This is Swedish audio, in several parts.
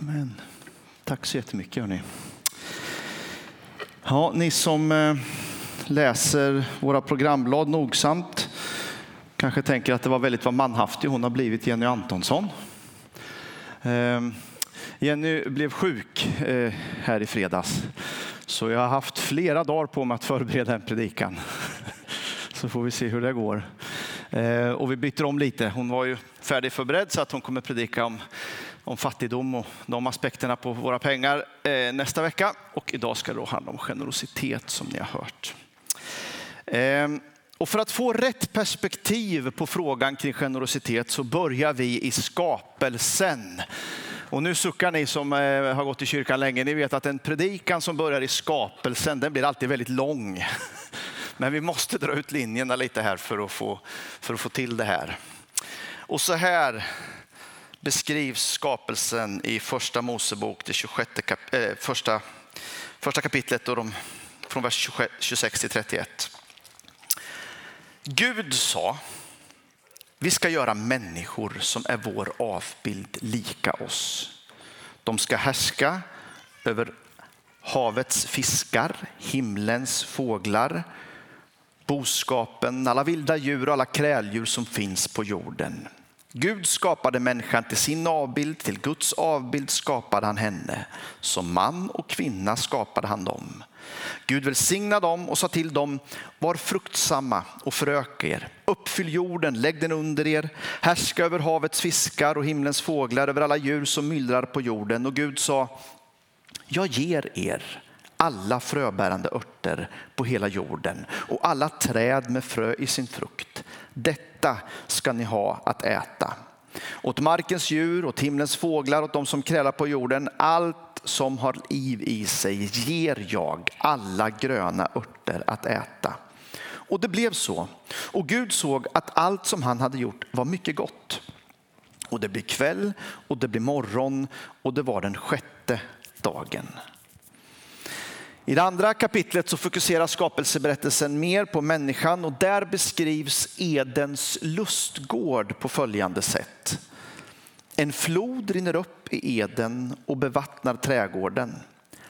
Amen. Tack så jättemycket. Hörni. Ja, ni som eh, läser våra programblad nogsamt kanske tänker att det var väldigt vad manhaftig hon har blivit, Jenny Antonsson. Ehm, Jenny blev sjuk eh, här i fredags, så jag har haft flera dagar på mig att förbereda en predikan. Så får vi se hur det går. Eh, och vi byter om lite. Hon var ju färdigförberedd så att hon kommer predika om om fattigdom och de aspekterna på våra pengar eh, nästa vecka. Och idag ska det då handla om generositet som ni har hört. Eh, och för att få rätt perspektiv på frågan kring generositet så börjar vi i skapelsen. Och nu suckar ni som eh, har gått i kyrkan länge. Ni vet att en predikan som börjar i skapelsen den blir alltid väldigt lång. Men vi måste dra ut linjerna lite här för att få, för att få till det här. Och så här beskrivs skapelsen i första Mosebok, det 26 kap, eh, första, första kapitlet och de, från vers 26 till 31. Gud sa, vi ska göra människor som är vår avbild lika oss. De ska härska över havets fiskar, himlens fåglar, boskapen, alla vilda djur och alla kräldjur som finns på jorden. Gud skapade människan till sin avbild, till Guds avbild skapade han henne. Som man och kvinna skapade han dem. Gud välsignade dem och sa till dem, var fruktsamma och förök er. Uppfyll jorden, lägg den under er. Härska över havets fiskar och himlens fåglar, över alla djur som myllrar på jorden. Och Gud sa, jag ger er alla fröbärande örter på hela jorden och alla träd med frö i sin frukt. Detta ska ni ha att äta. Åt markens djur, åt himlens fåglar, åt de som krälar på jorden, allt som har liv i sig ger jag alla gröna örter att äta. Och det blev så. Och Gud såg att allt som han hade gjort var mycket gott. Och det blev kväll och det blev morgon och det var den sjätte dagen. I det andra kapitlet så fokuserar skapelseberättelsen mer på människan och där beskrivs Edens lustgård på följande sätt. En flod rinner upp i Eden och bevattnar trädgården.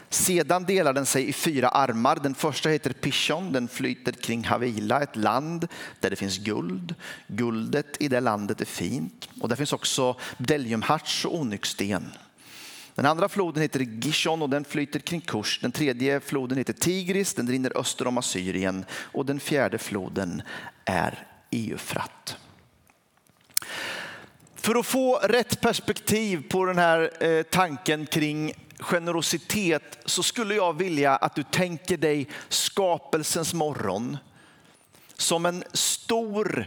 Sedan delar den sig i fyra armar. Den första heter Pishon, den flyter kring Havila, ett land där det finns guld. Guldet i det landet är fint och där finns också bdelliumharts och onyxsten. Den andra floden heter Gishon och den flyter kring Kurs. Den tredje floden heter Tigris, den rinner öster om Assyrien. Och den fjärde floden är Eufrat. För att få rätt perspektiv på den här eh, tanken kring generositet så skulle jag vilja att du tänker dig skapelsens morgon som en stor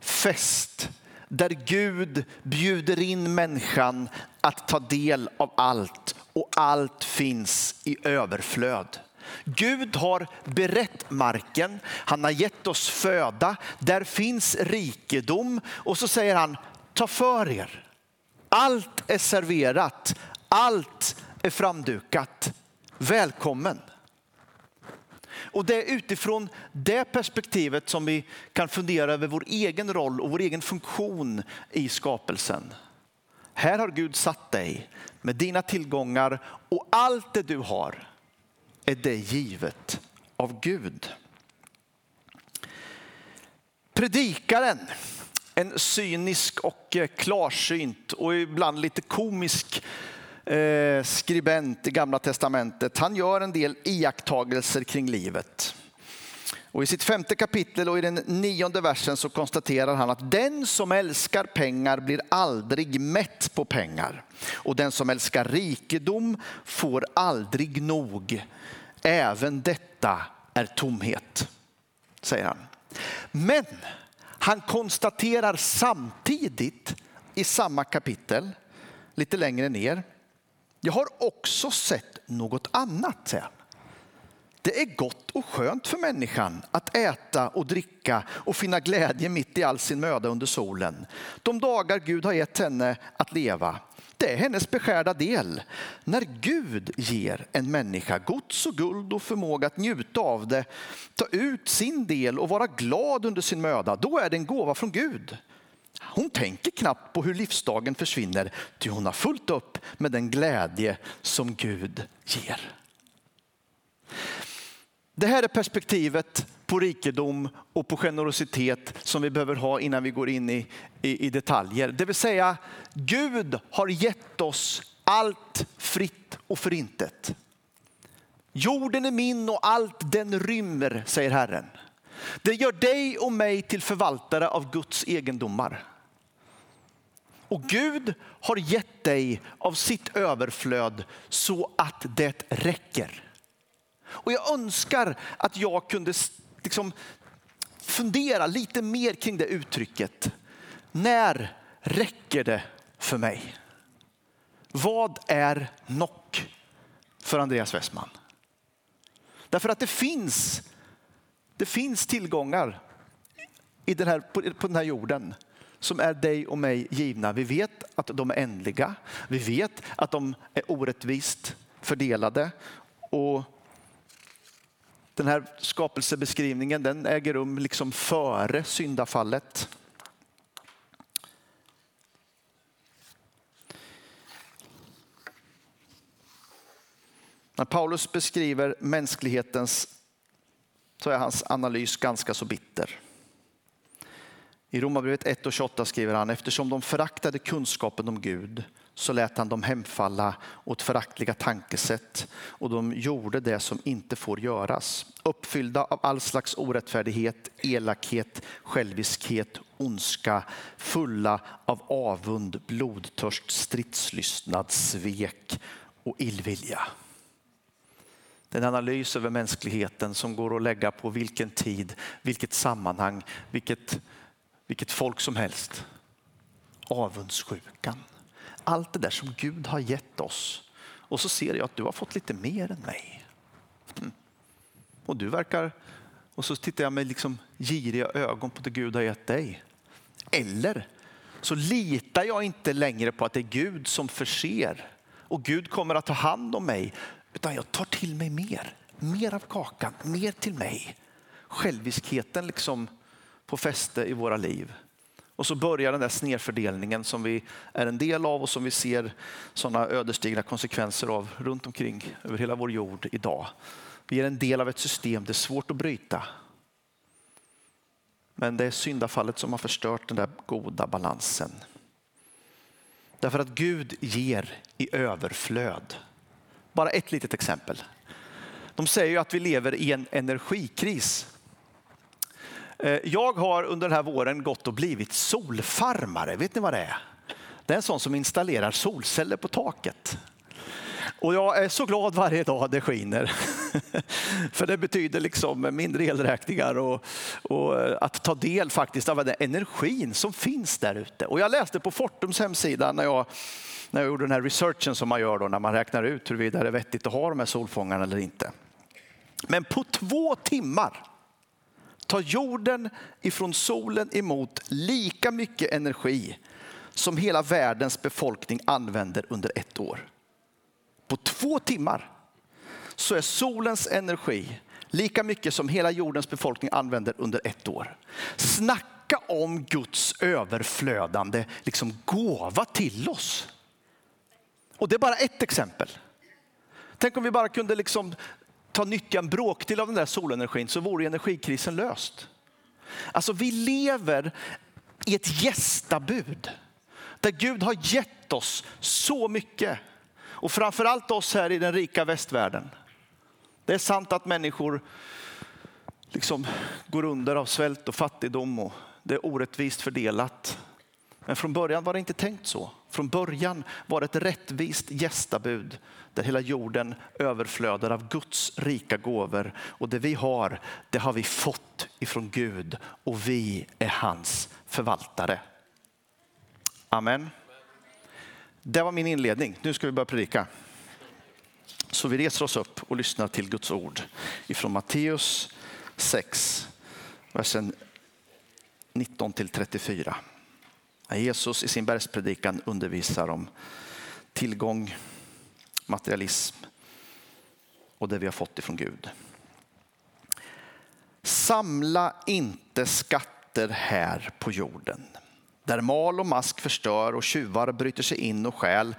fest där Gud bjuder in människan att ta del av allt och allt finns i överflöd. Gud har berett marken, han har gett oss föda, där finns rikedom och så säger han ta för er. Allt är serverat, allt är framdukat. Välkommen. Och det är utifrån det perspektivet som vi kan fundera över vår egen roll och vår egen funktion i skapelsen. Här har Gud satt dig med dina tillgångar och allt det du har är det givet av Gud. Predikaren, en cynisk och eh, klarsynt och ibland lite komisk eh, skribent i Gamla Testamentet, han gör en del iakttagelser kring livet. Och I sitt femte kapitel och i den nionde versen så konstaterar han att den som älskar pengar blir aldrig mätt på pengar. Och den som älskar rikedom får aldrig nog. Även detta är tomhet, säger han. Men han konstaterar samtidigt i samma kapitel, lite längre ner, jag har också sett något annat, säger han. Det är gott och skönt för människan att äta och dricka och finna glädje mitt i all sin möda under solen. De dagar Gud har gett henne att leva, det är hennes beskärda del. När Gud ger en människa gods och guld och förmåga att njuta av det, ta ut sin del och vara glad under sin möda, då är det en gåva från Gud. Hon tänker knappt på hur livsdagen försvinner, ty hon har fullt upp med den glädje som Gud ger. Det här är perspektivet på rikedom och på generositet som vi behöver ha innan vi går in i, i, i detaljer. Det vill säga, Gud har gett oss allt fritt och förintet. Jorden är min och allt den rymmer, säger Herren. Det gör dig och mig till förvaltare av Guds egendomar. Och Gud har gett dig av sitt överflöd så att det räcker. Och jag önskar att jag kunde liksom fundera lite mer kring det uttrycket. När räcker det för mig? Vad är nock för Andreas Westman? Därför att det finns, det finns tillgångar i den här, på den här jorden som är dig och mig givna. Vi vet att de är ändliga. Vi vet att de är orättvist fördelade. Och den här skapelsebeskrivningen den äger rum liksom före syndafallet. När Paulus beskriver mänsklighetens så är hans analys ganska så bitter. I Romarbrevet 1 och 28 skriver han, eftersom de föraktade kunskapen om Gud så lät han dem hemfalla åt föraktliga tankesätt och de gjorde det som inte får göras. Uppfyllda av all slags orättfärdighet, elakhet, själviskhet, ondska, fulla av avund, blodtörst, stridslystnad, svek och illvilja. Det är en analys över mänskligheten som går att lägga på vilken tid, vilket sammanhang, vilket, vilket folk som helst. Avundsjukan. Allt det där som Gud har gett oss. Och så ser jag att du har fått lite mer än mig. Mm. Och du verkar... Och så tittar jag med liksom giriga ögon på det Gud har gett dig. Eller så litar jag inte längre på att det är Gud som förser och Gud kommer att ta hand om mig utan jag tar till mig mer. Mer av kakan, mer till mig. Själviskheten liksom på fäste i våra liv. Och så börjar den där snedfördelningen som vi är en del av och som vi ser sådana ödesdigra konsekvenser av runt omkring över hela vår jord idag. Vi är en del av ett system, det är svårt att bryta. Men det är syndafallet som har förstört den där goda balansen. Därför att Gud ger i överflöd. Bara ett litet exempel. De säger ju att vi lever i en energikris. Eh, jag har under den här våren gått och blivit solfarmare. Vet ni vad det är? Det är en sån som installerar solceller på taket. Och jag är så glad varje dag det skiner. För det betyder liksom mindre elräkningar och, och, eh, att ta del faktiskt av den energin som finns där ute. Och jag läste på Fortums hemsida när jag, när jag gjorde den här researchen som man gör då när man räknar ut huruvida det är vettigt att ha de här solfångarna eller inte. Men på två timmar tar jorden ifrån solen emot lika mycket energi som hela världens befolkning använder under ett år. På två timmar så är solens energi lika mycket som hela jordens befolkning använder under ett år. Snacka om Guds överflödande liksom gåva till oss. Och det är bara ett exempel. Tänk om vi bara kunde liksom ta nyttja en bråkdel av den där solenergin så vore energikrisen löst. Alltså vi lever i ett gästabud där Gud har gett oss så mycket och framförallt oss här i den rika västvärlden. Det är sant att människor liksom går under av svält och fattigdom och det är orättvist fördelat. Men från början var det inte tänkt så. Från början var det ett rättvist gästabud där hela jorden överflödar av Guds rika gåvor. Och det vi har, det har vi fått ifrån Gud och vi är hans förvaltare. Amen. Det var min inledning. Nu ska vi börja predika. Så vi reser oss upp och lyssnar till Guds ord ifrån Matteus 6, versen 19 till 34. Jesus i sin bergspredikan undervisar om tillgång, materialism och det vi har fått ifrån Gud. Samla inte skatter här på jorden där mal och mask förstör och tjuvar bryter sig in och stjäl.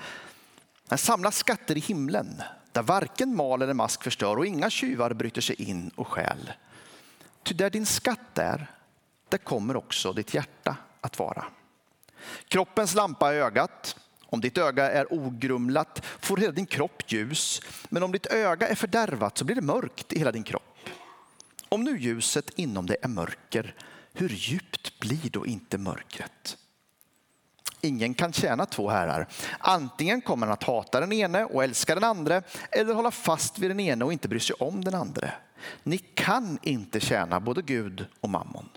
Men samla skatter i himlen där varken mal eller mask förstör och inga tjuvar bryter sig in och stjäl. Ty där din skatt är, där kommer också ditt hjärta att vara. Kroppens lampa är ögat. Om ditt öga är ogrumlat får hela din kropp ljus. Men om ditt öga är fördärvat så blir det mörkt i hela din kropp. Om nu ljuset inom dig är mörker, hur djupt blir då inte mörkret? Ingen kan tjäna två herrar. Antingen kommer han att hata den ene och älska den andra eller hålla fast vid den ene och inte bry sig om den andra. Ni kan inte tjäna både Gud och mammon.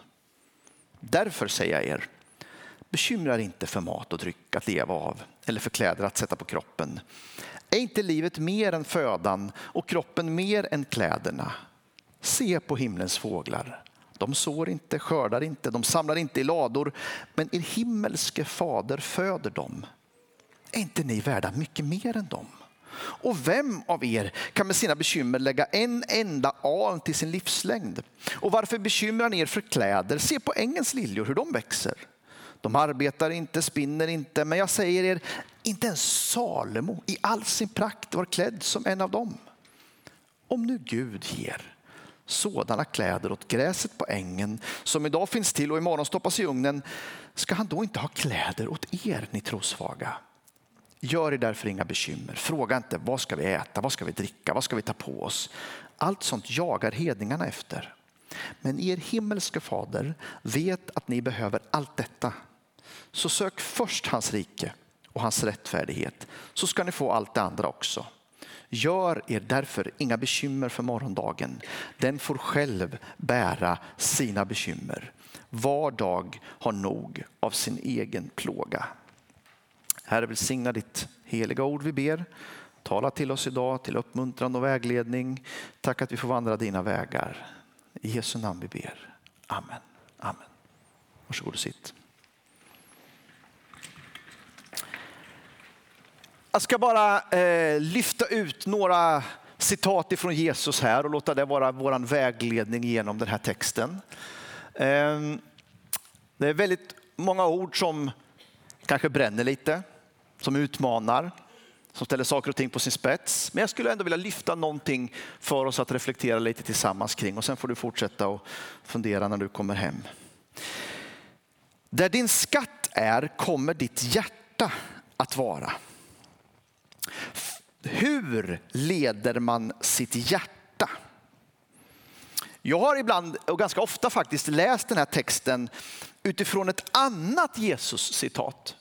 Därför säger jag er, bekymra er inte för mat och dryck att leva av eller för kläder att sätta på kroppen. Är inte livet mer än födan och kroppen mer än kläderna? Se på himlens fåglar. De sår inte, skördar inte, de samlar inte i lador, men er himmelske fader föder dem. Är inte ni värda mycket mer än dem? Och vem av er kan med sina bekymmer lägga en enda aln till sin livslängd? Och varför bekymrar ni er för kläder? Se på ängens liljor hur de växer. De arbetar inte, spinner inte, men jag säger er, inte ens Salomo i all sin prakt var klädd som en av dem. Om nu Gud ger sådana kläder åt gräset på ängen som idag finns till och imorgon stoppas i ugnen, ska han då inte ha kläder åt er, ni trosvaga? Gör er därför inga bekymmer. Fråga inte vad ska vi äta, vad ska vi dricka, vad ska vi ta på oss? Allt sånt jagar hedningarna efter. Men er himmelske fader vet att ni behöver allt detta. Så sök först hans rike och hans rättfärdighet så ska ni få allt det andra också. Gör er därför inga bekymmer för morgondagen. Den får själv bära sina bekymmer. Var dag har nog av sin egen plåga. Herre, välsigna ditt heliga ord vi ber. Tala till oss idag till uppmuntran och vägledning. Tack att vi får vandra dina vägar. I Jesu namn vi ber. Amen. Amen. Varsågod och sitt. Jag ska bara eh, lyfta ut några citat ifrån Jesus här och låta det vara vår vägledning genom den här texten. Eh, det är väldigt många ord som kanske bränner lite, som utmanar, som ställer saker och ting på sin spets. Men jag skulle ändå vilja lyfta någonting för oss att reflektera lite tillsammans kring och sen får du fortsätta och fundera när du kommer hem. Där din skatt är kommer ditt hjärta att vara. Hur leder man sitt hjärta? Jag har ibland och ganska ofta faktiskt läst den här texten utifrån ett annat Jesus-citat.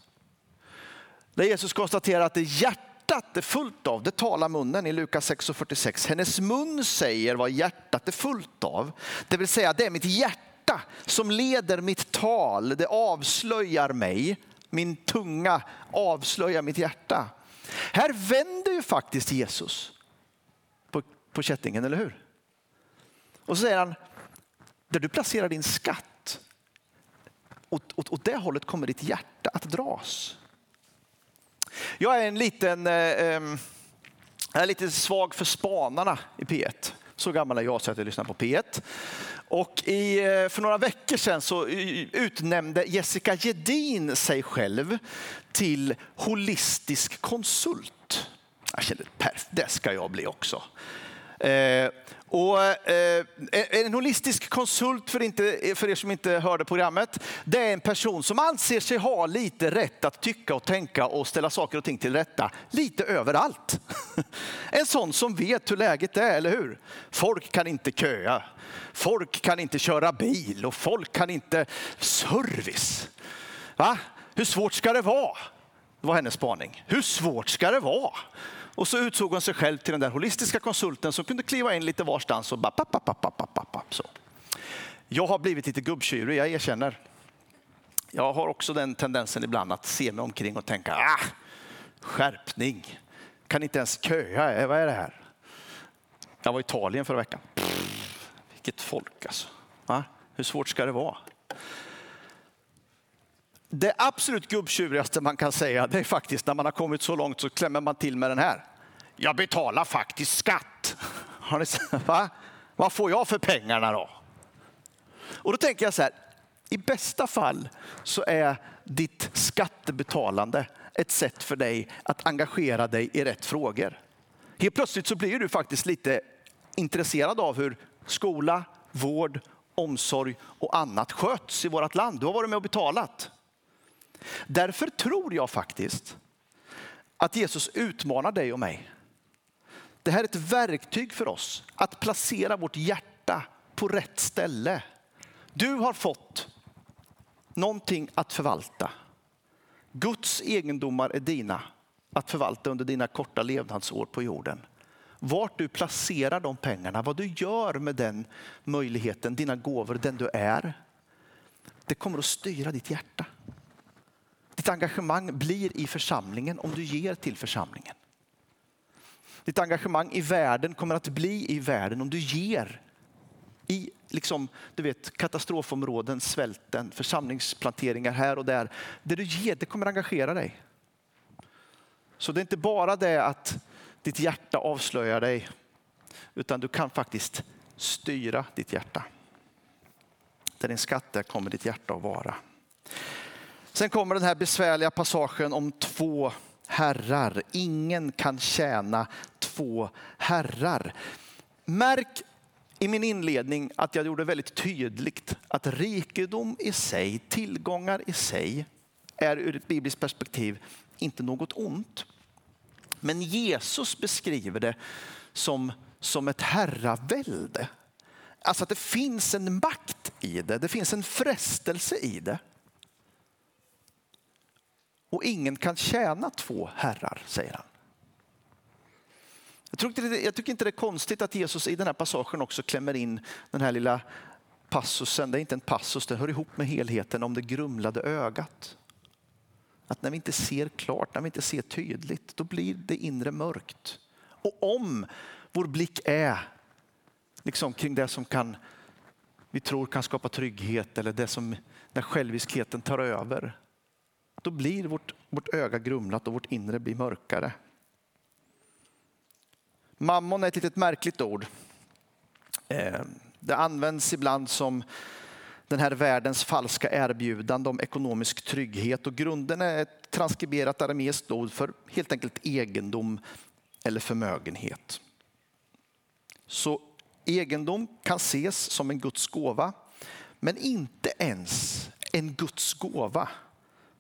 Där Jesus konstaterar att det hjärtat är fullt av, det talar munnen i Lukas 6.46. Hennes mun säger vad hjärtat är fullt av. Det vill säga det är mitt hjärta som leder mitt tal. Det avslöjar mig. Min tunga avslöjar mitt hjärta. Här vänder ju faktiskt Jesus på, på kättingen, eller hur? Och så säger han, där du placerar din skatt, åt, åt, åt det hållet kommer ditt hjärta att dras. Jag är en liten, eh, ehm, jag är lite svag för spanarna i P1. Så gammal är jag så att jag lyssnar på P1. Och i, eh, för några veckor sedan så utnämnde Jessica Gedin sig själv till holistisk konsult. Jag kände, perf, det ska jag bli också. Eh, och, eh, en holistisk konsult, för, inte, för er som inte hörde programmet, det är en person som anser sig ha lite rätt att tycka och tänka och ställa saker och ting till rätta lite överallt. En sån som vet hur läget är, eller hur? Folk kan inte köa, folk kan inte köra bil och folk kan inte service. Va? Hur svårt ska det vara? Det var hennes spaning. Hur svårt ska det vara? Och så utsåg hon sig själv till den där holistiska konsulten som kunde kliva in lite varstans och bara papp, papp, papp, papp, så. Jag har blivit lite gubbtjurig, jag erkänner. Jag har också den tendensen ibland att se mig omkring och tänka, ah, skärpning, kan inte ens köa, eh, vad är det här? Jag var i Italien förra veckan. Pff, vilket folk alltså. Va? Hur svårt ska det vara? Det absolut gubbtjurigaste man kan säga det är faktiskt när man har kommit så långt så klämmer man till med den här. Jag betalar faktiskt skatt. Har ni, va? Vad får jag för pengarna då? Och då tänker jag så här, I bästa fall så är ditt skattebetalande ett sätt för dig att engagera dig i rätt frågor. Helt plötsligt så blir du faktiskt lite intresserad av hur skola, vård, omsorg och annat sköts i vårt land. Du har varit med och betalat. Därför tror jag faktiskt att Jesus utmanar dig och mig. Det här är ett verktyg för oss att placera vårt hjärta på rätt ställe. Du har fått någonting att förvalta. Guds egendomar är dina att förvalta under dina korta levnadsår på jorden. Vart du placerar de pengarna, vad du gör med den möjligheten, dina gåvor, den du är. Det kommer att styra ditt hjärta. Ditt engagemang blir i församlingen om du ger till församlingen. Ditt engagemang i världen kommer att bli i världen om du ger i liksom, du vet, katastrofområden, svälten, församlingsplanteringar här och där. Det du ger, det kommer engagera dig. Så det är inte bara det att ditt hjärta avslöjar dig, utan du kan faktiskt styra ditt hjärta. Där din skatt är kommer ditt hjärta att vara. Sen kommer den här besvärliga passagen om två herrar. Ingen kan tjäna två herrar. Märk i min inledning att jag gjorde väldigt tydligt att rikedom i sig, tillgångar i sig, är ur ett bibliskt perspektiv inte något ont. Men Jesus beskriver det som, som ett herravälde. Alltså att det finns en makt i det, det finns en frestelse i det. Och ingen kan tjäna två herrar, säger han. Jag, tycker, inte, jag tycker inte det är konstigt att Jesus i den här passagen också klämmer in den här lilla passusen. Det är inte en passus, det hör ihop med helheten om det grumlade ögat. Att när vi inte ser klart, när vi inte ser tydligt, då blir det inre mörkt. Och om vår blick är liksom kring det som kan, vi tror kan skapa trygghet eller det som när själviskheten tar över, då blir vårt, vårt öga grumlat och vårt inre blir mörkare. Mammon är ett litet märkligt ord. Eh, det används ibland som den här världens falska erbjudande om ekonomisk trygghet och grunden är ett transkriberat arameiskt ord för helt enkelt egendom eller förmögenhet. Så egendom kan ses som en Guds gåva, men inte ens en Guds gåva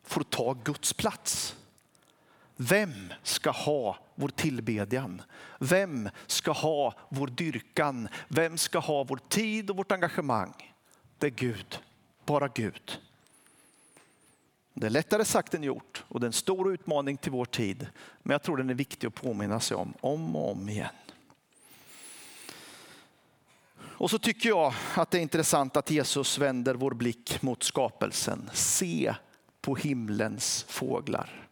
får ta Guds plats. Vem ska ha vår tillbedjan? Vem ska ha vår dyrkan? Vem ska ha vår tid och vårt engagemang? Det är Gud, bara Gud. Det är lättare sagt än gjort och det är en stor utmaning till vår tid. Men jag tror den är viktig att påminna sig om, om och om igen. Och så tycker jag att det är intressant att Jesus vänder vår blick mot skapelsen. Se på himlens fåglar.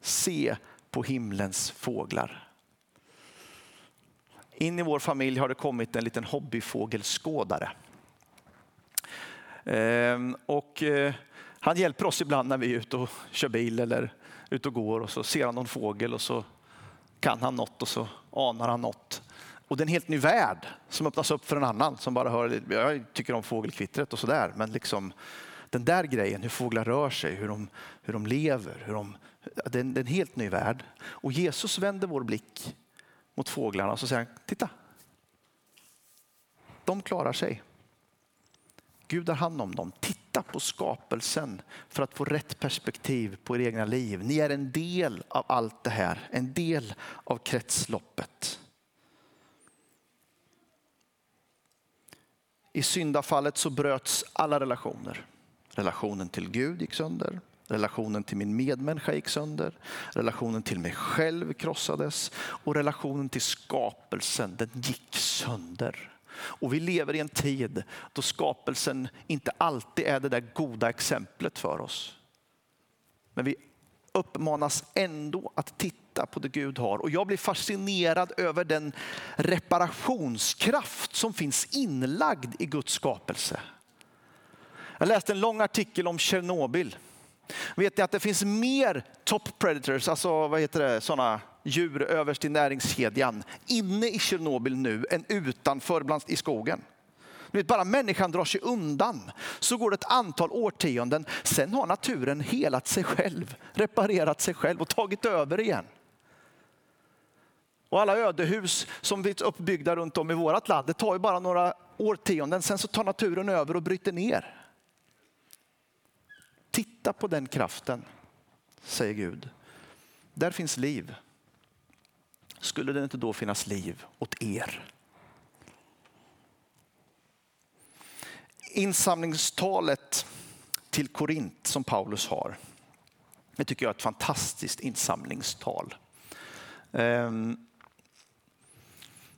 Se på himlens fåglar. In i vår familj har det kommit en liten hobbyfågelskådare. Ehm, och eh, han hjälper oss ibland när vi är ute och kör bil eller ute och går och så ser han någon fågel och så kan han något och så anar han något. Och det är en helt ny värld som öppnas upp för en annan som bara hör, jag tycker om fågelkvittret och sådär, men liksom den där grejen, hur fåglar rör sig, hur de, hur de lever, hur de, det är, en, det är en helt ny värld. Och Jesus vänder vår blick mot fåglarna och så säger han, titta. De klarar sig. Gud har hand om dem. Titta på skapelsen för att få rätt perspektiv på er egna liv. Ni är en del av allt det här, en del av kretsloppet. I syndafallet så bröts alla relationer. Relationen till Gud gick sönder. Relationen till min medmänniska gick sönder. Relationen till mig själv krossades. Och relationen till skapelsen, den gick sönder. Och vi lever i en tid då skapelsen inte alltid är det där goda exemplet för oss. Men vi uppmanas ändå att titta på det Gud har. Och jag blir fascinerad över den reparationskraft som finns inlagd i Guds skapelse. Jag läste en lång artikel om Tjernobyl. Vet ni att det finns mer top predators, alltså vad heter det, sådana djur överst i näringskedjan inne i Tjernobyl nu än utanför bland, i skogen. vet, bara människan drar sig undan så går det ett antal årtionden. Sen har naturen helat sig själv, reparerat sig själv och tagit över igen. Och alla ödehus som är uppbyggda runt om i vårt land, det tar ju bara några årtionden. Sen så tar naturen över och bryter ner. Titta på den kraften, säger Gud. Där finns liv. Skulle det inte då finnas liv åt er? Insamlingstalet till Korint som Paulus har, det tycker jag är ett fantastiskt insamlingstal. Ehm,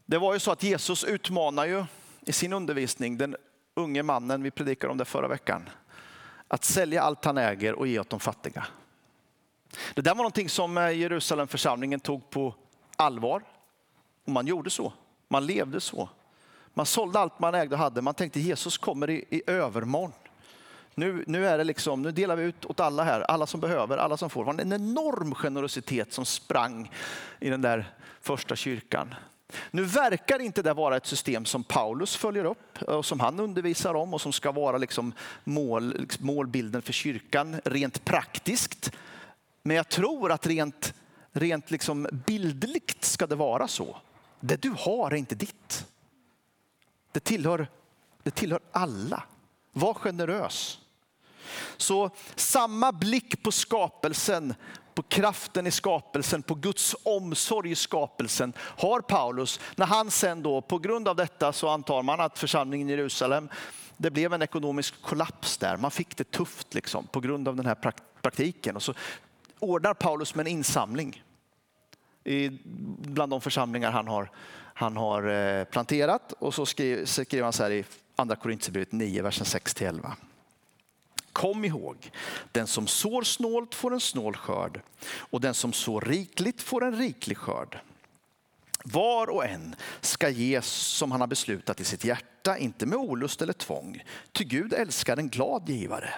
det var ju så att Jesus utmanar ju i sin undervisning den unge mannen, vi predikade om det förra veckan, att sälja allt han äger och ge åt de fattiga. Det där var någonting som eh, Jerusalemförsamlingen tog på allvar. Och man gjorde så. Man levde så. Man sålde allt man ägde och hade. Man tänkte Jesus kommer i, i övermorgon. Nu, nu, är det liksom, nu delar vi ut åt alla här, alla som behöver, alla som får. Det var en enorm generositet som sprang i den där första kyrkan. Nu verkar inte det vara ett system som Paulus följer upp och som han undervisar om och som ska vara liksom mål, liksom målbilden för kyrkan rent praktiskt. Men jag tror att rent, rent liksom bildligt ska det vara så. Det du har är inte ditt. Det tillhör, det tillhör alla. Var generös. Så samma blick på skapelsen, på kraften i skapelsen, på Guds omsorg i skapelsen har Paulus när han sen då på grund av detta så antar man att församlingen i Jerusalem det blev en ekonomisk kollaps där. Man fick det tufft liksom, på grund av den här praktiken. Och så ordnar Paulus med en insamling bland de församlingar han har, han har eh, planterat. Och så skriver, han så här i andra Korintierbrevet 9, versen 6-11. Kom ihåg, den som sår snålt får en snål skörd och den som sår rikligt får en riklig skörd. Var och en ska ges som han har beslutat i sitt hjärta, inte med olust eller tvång. Ty Gud älskar en glad givare.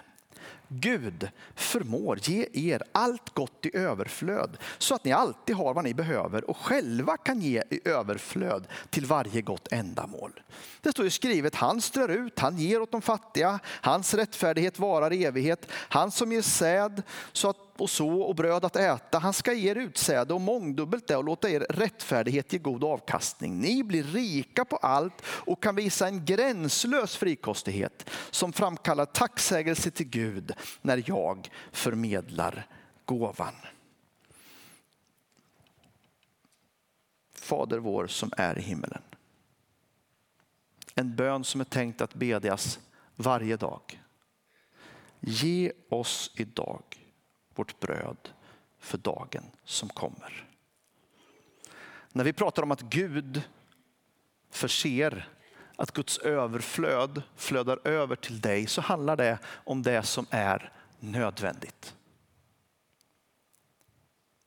Gud förmår ge er allt gott i överflöd så att ni alltid har vad ni behöver och själva kan ge i överflöd till varje gott ändamål. Det står ju skrivet, han strör ut, han ger åt de fattiga, hans rättfärdighet varar i evighet. Han som ger säd så att och så och bröd att äta. Han ska ge er utsäde och mångdubbelt det och låta er rättfärdighet ge god avkastning. Ni blir rika på allt och kan visa en gränslös frikostighet som framkallar tacksägelse till Gud när jag förmedlar gåvan. Fader vår som är i himmelen. En bön som är tänkt att bedjas varje dag. Ge oss idag vårt bröd för dagen som kommer. När vi pratar om att Gud förser, att Guds överflöd flödar över till dig så handlar det om det som är nödvändigt.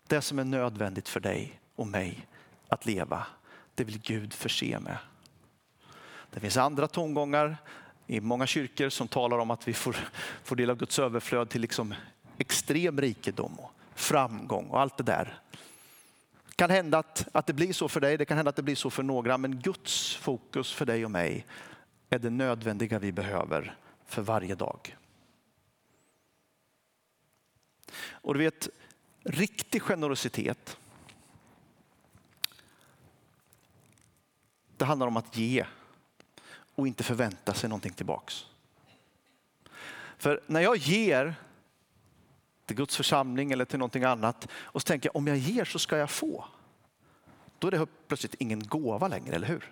Det som är nödvändigt för dig och mig att leva, det vill Gud förse med. Det finns andra tongångar i många kyrkor som talar om att vi får, får del av Guds överflöd till liksom extrem rikedom och framgång och allt det där. Det kan hända att, att det blir så för dig, det kan hända att det blir så för några, men Guds fokus för dig och mig är det nödvändiga vi behöver för varje dag. Och du vet, riktig generositet, det handlar om att ge och inte förvänta sig någonting tillbaks. För när jag ger till Guds församling eller till någonting annat och så tänker jag om jag ger så ska jag få. Då är det plötsligt ingen gåva längre, eller hur?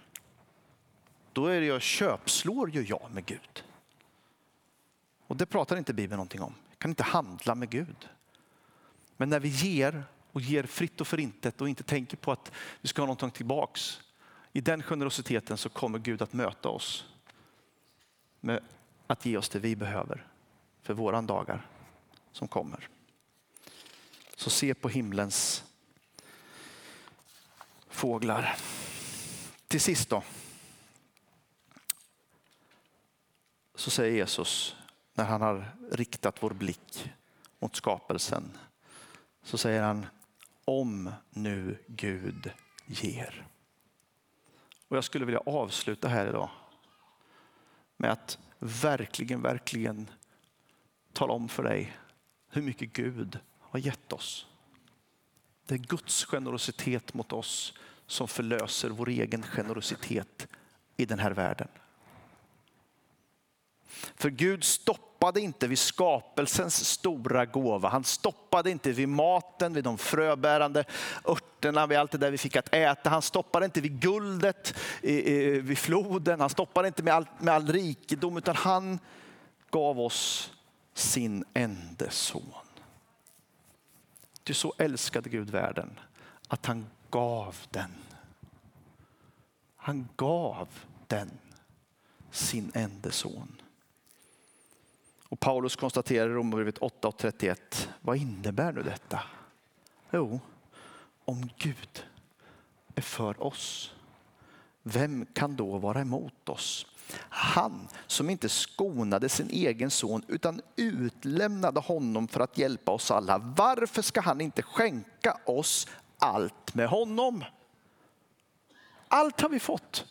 Då är det jag köpslår ju jag med Gud. Och det pratar inte Bibeln någonting om. Jag kan inte handla med Gud. Men när vi ger och ger fritt och förintet och inte tänker på att vi ska ha någonting tillbaks. I den generositeten så kommer Gud att möta oss med att ge oss det vi behöver för våran dagar som kommer. Så se på himlens fåglar. Till sist då. Så säger Jesus när han har riktat vår blick mot skapelsen. Så säger han om nu Gud ger. Och jag skulle vilja avsluta här idag med att verkligen, verkligen tala om för dig hur mycket Gud har gett oss. Det är Guds generositet mot oss som förlöser vår egen generositet i den här världen. För Gud stoppade inte vid skapelsens stora gåva. Han stoppade inte vid maten, vid de fröbärande örterna, vid allt det där vi fick att äta. Han stoppade inte vid guldet vid floden. Han stoppade inte med all, med all rikedom, utan han gav oss sin enda son. Ty så älskade Gud världen att han gav den. Han gav den sin enda son. Och Paulus konstaterar i Romarbrevet 8 och 31, vad innebär nu detta? Jo, om Gud är för oss, vem kan då vara emot oss? Han som inte skonade sin egen son utan utlämnade honom för att hjälpa oss alla. Varför ska han inte skänka oss allt med honom? Allt har vi fått.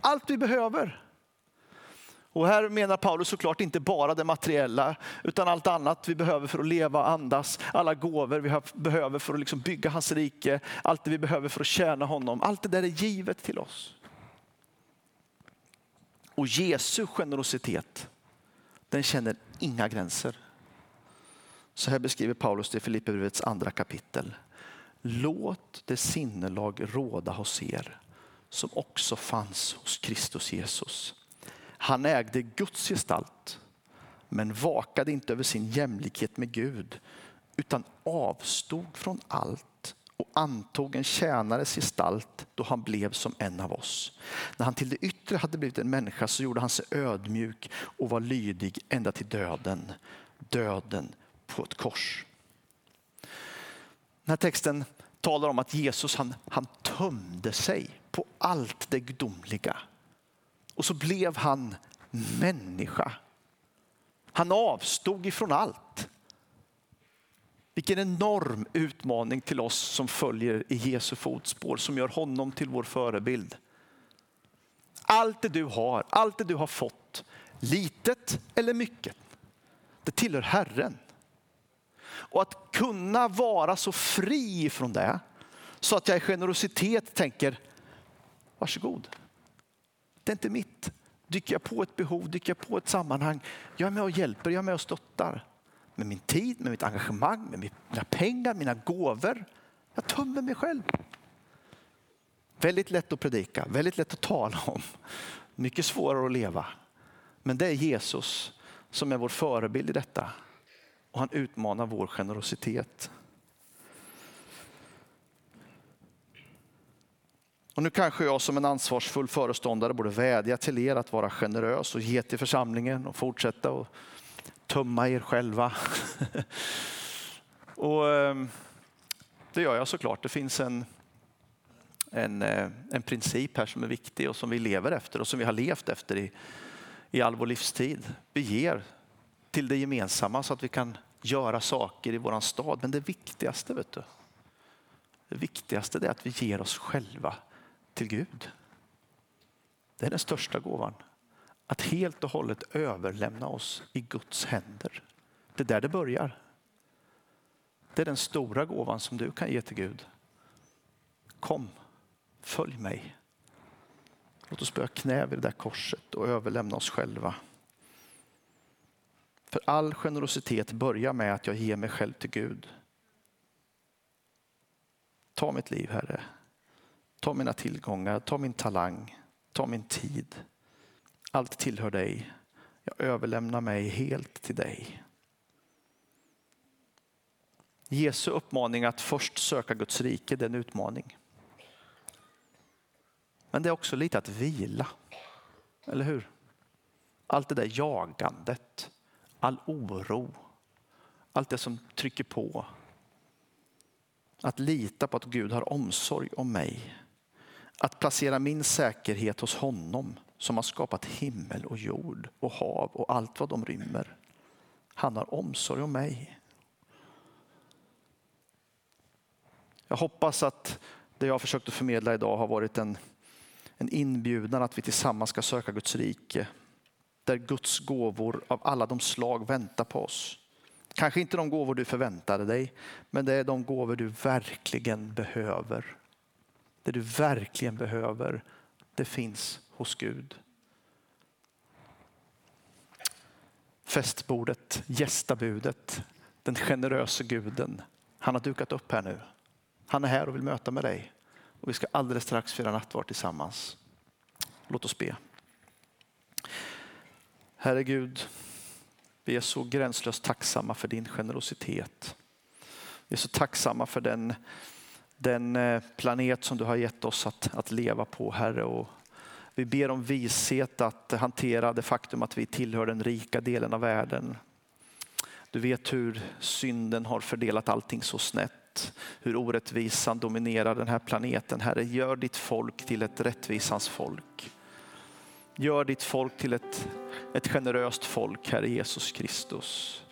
Allt vi behöver. Och här menar Paulus såklart inte bara det materiella utan allt annat vi behöver för att leva och andas. Alla gåvor vi behöver för att liksom bygga hans rike. Allt det vi behöver för att tjäna honom. Allt det där är givet till oss. Och Jesu generositet, den känner inga gränser. Så här beskriver Paulus det i Filipperbrevets andra kapitel. Låt det sinnelag råda hos er som också fanns hos Kristus Jesus. Han ägde Guds gestalt men vakade inte över sin jämlikhet med Gud utan avstod från allt och antog en tjänares gestalt då han blev som en av oss. När han till det yttre hade blivit en människa så gjorde han sig ödmjuk och var lydig ända till döden. Döden på ett kors. Den här texten talar om att Jesus han, han tömde sig på allt det gudomliga. Och så blev han människa. Han avstod ifrån allt. Vilken enorm utmaning till oss som följer i Jesu fotspår, som gör honom till vår förebild. Allt det du har, allt det du har fått, litet eller mycket, det tillhör Herren. Och att kunna vara så fri från det, så att jag i generositet tänker, varsågod. Det är inte mitt. Dyker jag på ett behov, dyker jag på ett sammanhang, jag är med och hjälper, jag är med och stöttar med min tid, med mitt engagemang, med mina pengar, mina gåvor. Jag tömmer mig själv. Väldigt lätt att predika, väldigt lätt att tala om. Mycket svårare att leva. Men det är Jesus som är vår förebild i detta. Och han utmanar vår generositet. Och nu kanske jag som en ansvarsfull föreståndare borde vädja till er att vara generös och ge till församlingen och fortsätta och tömma er själva. och ehm, det gör jag såklart. Det finns en, en, eh, en princip här som är viktig och som vi lever efter och som vi har levt efter i, i all vår livstid. Vi ger till det gemensamma så att vi kan göra saker i vår stad. Men det viktigaste, vet du, det viktigaste är att vi ger oss själva till Gud. Det är den största gåvan. Att helt och hållet överlämna oss i Guds händer. Det är där det börjar. Det är den stora gåvan som du kan ge till Gud. Kom, följ mig. Låt oss börja knä vid det där korset och överlämna oss själva. För all generositet börjar med att jag ger mig själv till Gud. Ta mitt liv, Herre. Ta mina tillgångar, ta min talang, ta min tid. Allt tillhör dig. Jag överlämnar mig helt till dig. Jesu uppmaning att först söka Guds rike, det är en utmaning. Men det är också lite att vila. Eller hur? Allt det där jagandet, all oro, allt det som trycker på. Att lita på att Gud har omsorg om mig. Att placera min säkerhet hos honom som har skapat himmel och jord och hav och allt vad de rymmer. Han har omsorg om mig. Jag hoppas att det jag har försökt att förmedla idag har varit en, en inbjudan att vi tillsammans ska söka Guds rike. där Guds gåvor av alla de slag väntar på oss. Kanske inte de gåvor du förväntade dig, men det är de gåvor du verkligen behöver. Det du verkligen behöver, det finns hos Gud. Festbordet, gästabudet, den generösa guden. Han har dukat upp här nu. Han är här och vill möta med dig. Och vi ska alldeles strax fira nattvard tillsammans. Låt oss be. Herre Gud, vi är så gränslöst tacksamma för din generositet. Vi är så tacksamma för den, den eh, planet som du har gett oss att, att leva på, Herre. Och vi ber om vishet att hantera det faktum att vi tillhör den rika delen av världen. Du vet hur synden har fördelat allting så snett. Hur orättvisan dominerar den här planeten. Herre, gör ditt folk till ett rättvisans folk. Gör ditt folk till ett, ett generöst folk, Herre Jesus Kristus.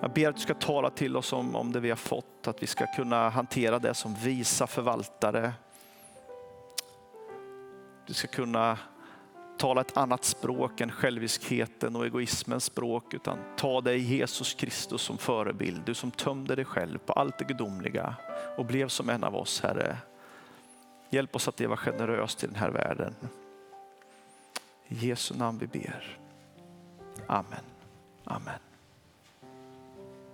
Jag ber att du ska tala till oss om, om det vi har fått, att vi ska kunna hantera det som visa förvaltare. Du ska kunna tala ett annat språk än själviskheten och egoismens språk, utan ta dig Jesus Kristus som förebild. Du som tömde dig själv på allt det gudomliga och blev som en av oss, Herre. Hjälp oss att leva generöst i den här världen. I Jesu namn vi ber. Amen. Amen.